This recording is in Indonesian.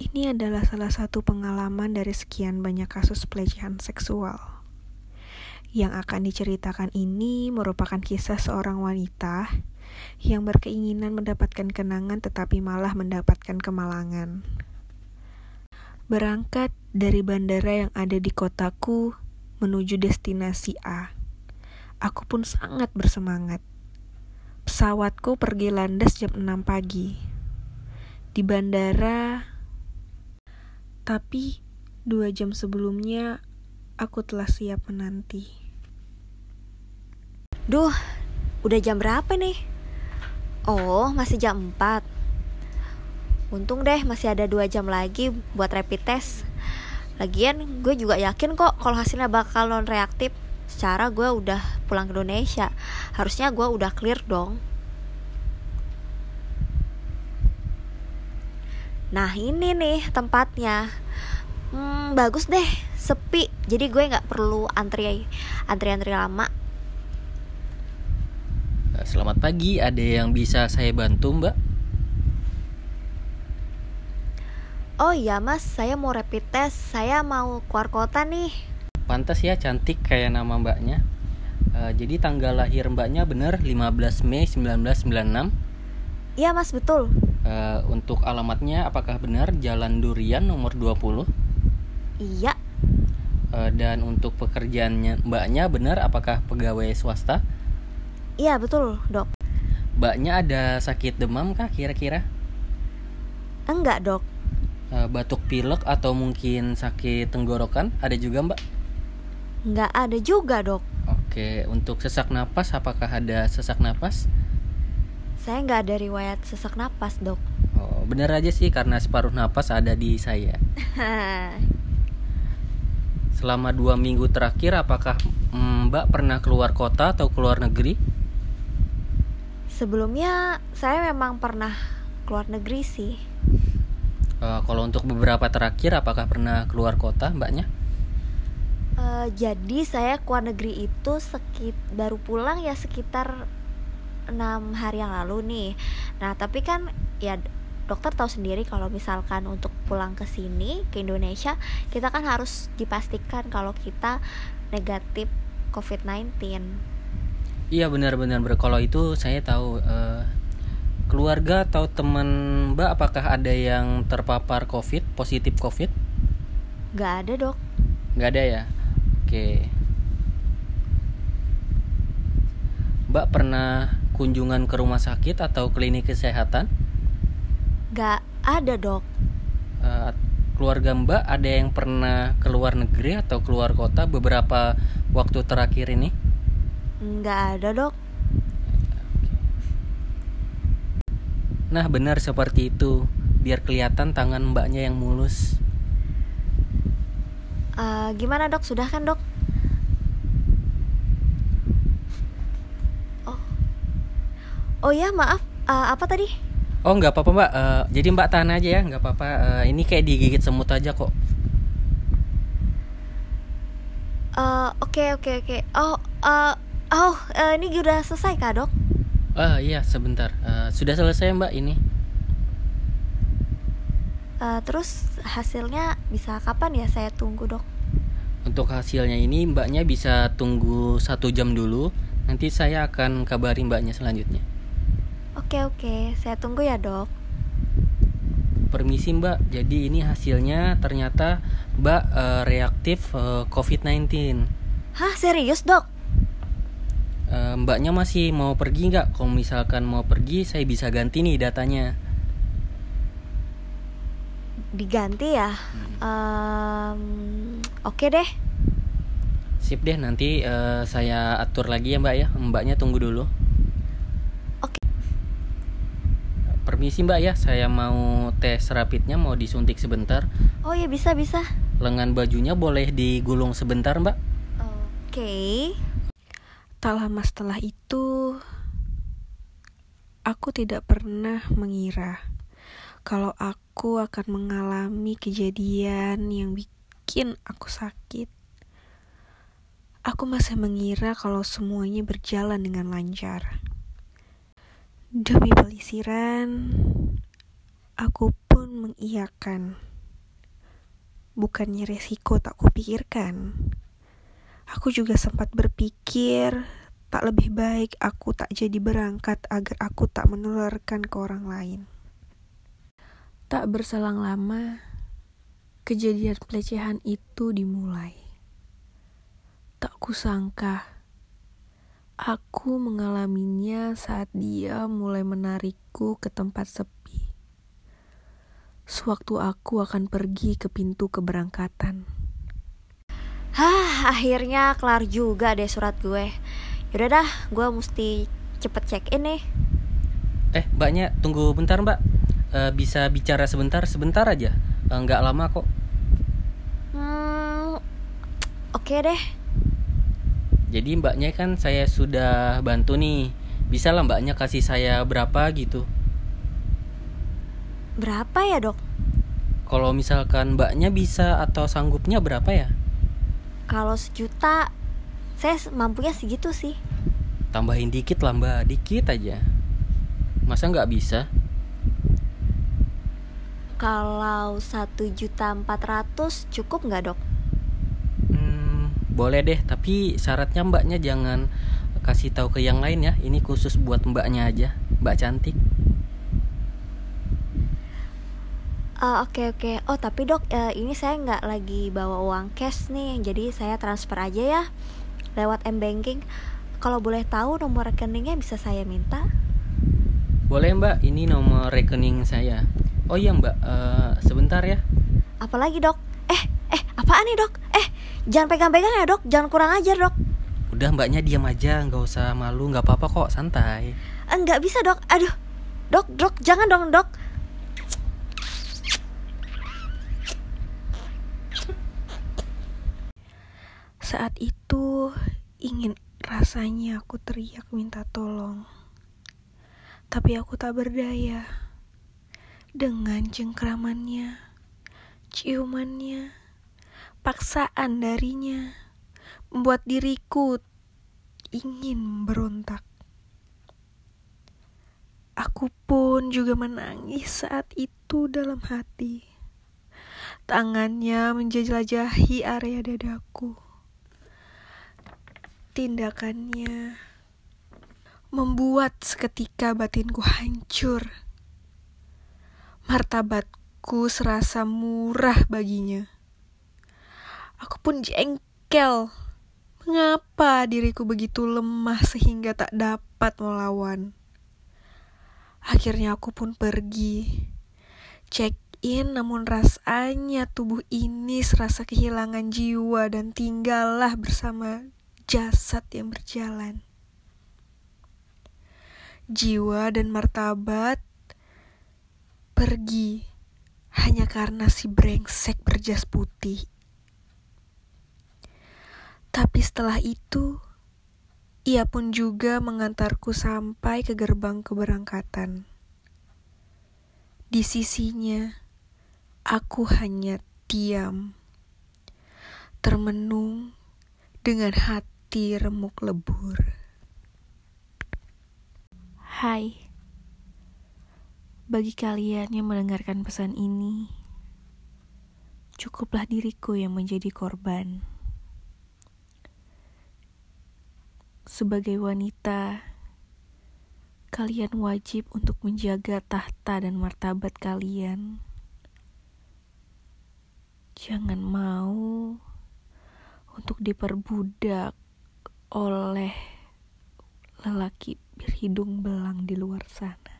Ini adalah salah satu pengalaman dari sekian banyak kasus pelecehan seksual. Yang akan diceritakan ini merupakan kisah seorang wanita yang berkeinginan mendapatkan kenangan tetapi malah mendapatkan kemalangan. Berangkat dari bandara yang ada di kotaku menuju destinasi A. Aku pun sangat bersemangat. Pesawatku pergi landas jam 6 pagi. Di bandara tapi dua jam sebelumnya aku telah siap menanti. Duh, udah jam berapa nih? Oh, masih jam 4. Untung deh masih ada dua jam lagi buat rapid test. Lagian gue juga yakin kok kalau hasilnya bakal non reaktif. Secara gue udah pulang ke Indonesia. Harusnya gue udah clear dong. Nah ini nih tempatnya. Hmm, Bagus deh, sepi. Jadi gue gak perlu antri Antri-antri lama. Eh, Selamat pagi, ada yang bisa saya bantu mbak? Oh iya mas, saya mau rapid test. Saya mau keluar kota nih. Pantas ya, cantik kayak nama mbaknya. Uh, Jadi tanggal lahir mbaknya bener 15 Mei 1996 Iya mas, betul Uh, untuk alamatnya apakah benar Jalan Durian nomor 20? Iya. Uh, dan untuk pekerjaannya Mbaknya benar apakah pegawai swasta? Iya, betul, Dok. Mbaknya ada sakit demam kah kira-kira? Enggak, Dok. Uh, batuk pilek atau mungkin sakit tenggorokan ada juga, Mbak? Enggak ada juga, Dok. Oke, untuk sesak napas apakah ada sesak napas? Saya nggak ada riwayat sesak napas, dok. Oh, bener aja sih karena separuh napas ada di saya. Selama dua minggu terakhir, apakah Mbak pernah keluar kota atau keluar negeri? Sebelumnya saya memang pernah keluar negeri sih. Uh, kalau untuk beberapa terakhir, apakah pernah keluar kota, Mbaknya? Uh, jadi saya keluar negeri itu sekit baru pulang ya sekitar enam hari yang lalu nih. Nah tapi kan ya dokter tahu sendiri kalau misalkan untuk pulang ke sini ke Indonesia kita kan harus dipastikan kalau kita negatif COVID-19 iya benar-benar kalau itu saya tahu uh, keluarga atau teman mbak apakah ada yang terpapar COVID positif COVID? Nggak ada dok. Nggak ada ya? Oke. Mbak pernah kunjungan ke rumah sakit atau klinik kesehatan? Gak ada dok. Uh, keluarga Mbak ada yang pernah keluar negeri atau keluar kota beberapa waktu terakhir ini? Nggak ada dok. Nah benar seperti itu, biar kelihatan tangan Mbaknya yang mulus. Uh, gimana dok? Sudah kan dok? Oh ya maaf, uh, apa tadi? Oh nggak apa-apa mbak, uh, jadi mbak tahan aja ya, nggak apa-apa. Uh, ini kayak digigit semut aja kok. Oke oke oke. Oh uh, oh uh, ini sudah selesai kak dok? Uh, iya sebentar, uh, sudah selesai mbak ini. Uh, terus hasilnya bisa kapan ya saya tunggu dok? Untuk hasilnya ini mbaknya bisa tunggu satu jam dulu. Nanti saya akan kabari mbaknya selanjutnya. Oke oke, saya tunggu ya dok. Permisi mbak, jadi ini hasilnya ternyata mbak uh, reaktif uh, eh, COVID-19. Hah serius dok? Uh, mbaknya masih mau pergi nggak? Kalau misalkan mau pergi, saya bisa ganti nih datanya. Diganti ya? Hmm. Um, Oke okay deh. Sip deh, nanti saya atur lagi ya mbak ya. Mbaknya tunggu dulu. Permisi mbak ya, saya mau tes rapidnya mau disuntik sebentar. Oh ya bisa bisa. Lengan bajunya boleh digulung sebentar mbak. Oke. Okay. Tak lama setelah itu, aku tidak pernah mengira kalau aku akan mengalami kejadian yang bikin aku sakit. Aku masih mengira kalau semuanya berjalan dengan lancar. Demi pelisiran, aku pun mengiyakan. bukannya resiko tak kupikirkan. Aku juga sempat berpikir tak lebih baik aku tak jadi berangkat agar aku tak menularkan ke orang lain. Tak berselang lama, kejadian pelecehan itu dimulai. Tak kusangka, aku mengalaminya saat dia mulai menarikku ke tempat sepi. Sewaktu aku akan pergi ke pintu keberangkatan. Hah, akhirnya kelar juga deh surat gue. Yaudah dah, gue mesti cepet check in nih. Eh, mbaknya tunggu bentar mbak. E, bisa bicara sebentar, sebentar aja. E, nggak lama kok. Hmm, oke okay deh. Jadi mbaknya kan saya sudah bantu nih. Bisa lah mbaknya kasih saya berapa gitu. Berapa ya dok? Kalau misalkan mbaknya bisa atau sanggupnya berapa ya? Kalau sejuta, saya mampunya segitu sih. Tambahin dikit lah mbak, dikit aja. Masa nggak bisa? Kalau satu juta empat ratus cukup nggak dok? Boleh deh, tapi syaratnya mbaknya jangan kasih tahu ke yang lain ya. Ini khusus buat mbaknya aja, mbak cantik. Uh, oke okay, oke. Okay. Oh tapi dok, uh, ini saya nggak lagi bawa uang cash nih, jadi saya transfer aja ya lewat m banking. Kalau boleh tahu nomor rekeningnya bisa saya minta? Boleh mbak, ini nomor rekening saya. Oh iya mbak, uh, sebentar ya. Apalagi dok? Eh eh apaan nih dok? Jangan pegang-pegang ya dok, jangan kurang ajar dok. Udah mbaknya diam aja, nggak usah malu, nggak apa-apa kok, santai. Enggak bisa dok, aduh, dok dok jangan dong dok Saat itu ingin rasanya aku teriak minta tolong. Tapi aku tak berdaya. Dengan cengkramannya, ciumannya, paksaan darinya membuat diriku ingin berontak. Aku pun juga menangis saat itu dalam hati. Tangannya menjelajahi area dadaku tindakannya membuat seketika batinku hancur. Martabatku serasa murah baginya. Aku pun jengkel. Mengapa diriku begitu lemah sehingga tak dapat melawan? Akhirnya aku pun pergi. Check in namun rasanya tubuh ini serasa kehilangan jiwa dan tinggallah bersama jasad yang berjalan. Jiwa dan martabat pergi hanya karena si brengsek berjas putih. Tapi setelah itu, ia pun juga mengantarku sampai ke gerbang keberangkatan. Di sisinya, aku hanya diam, termenung dengan hati remuk lebur. Hai, bagi kalian yang mendengarkan pesan ini, cukuplah diriku yang menjadi korban. Sebagai wanita, kalian wajib untuk menjaga tahta dan martabat kalian. Jangan mau untuk diperbudak oleh lelaki berhidung belang di luar sana.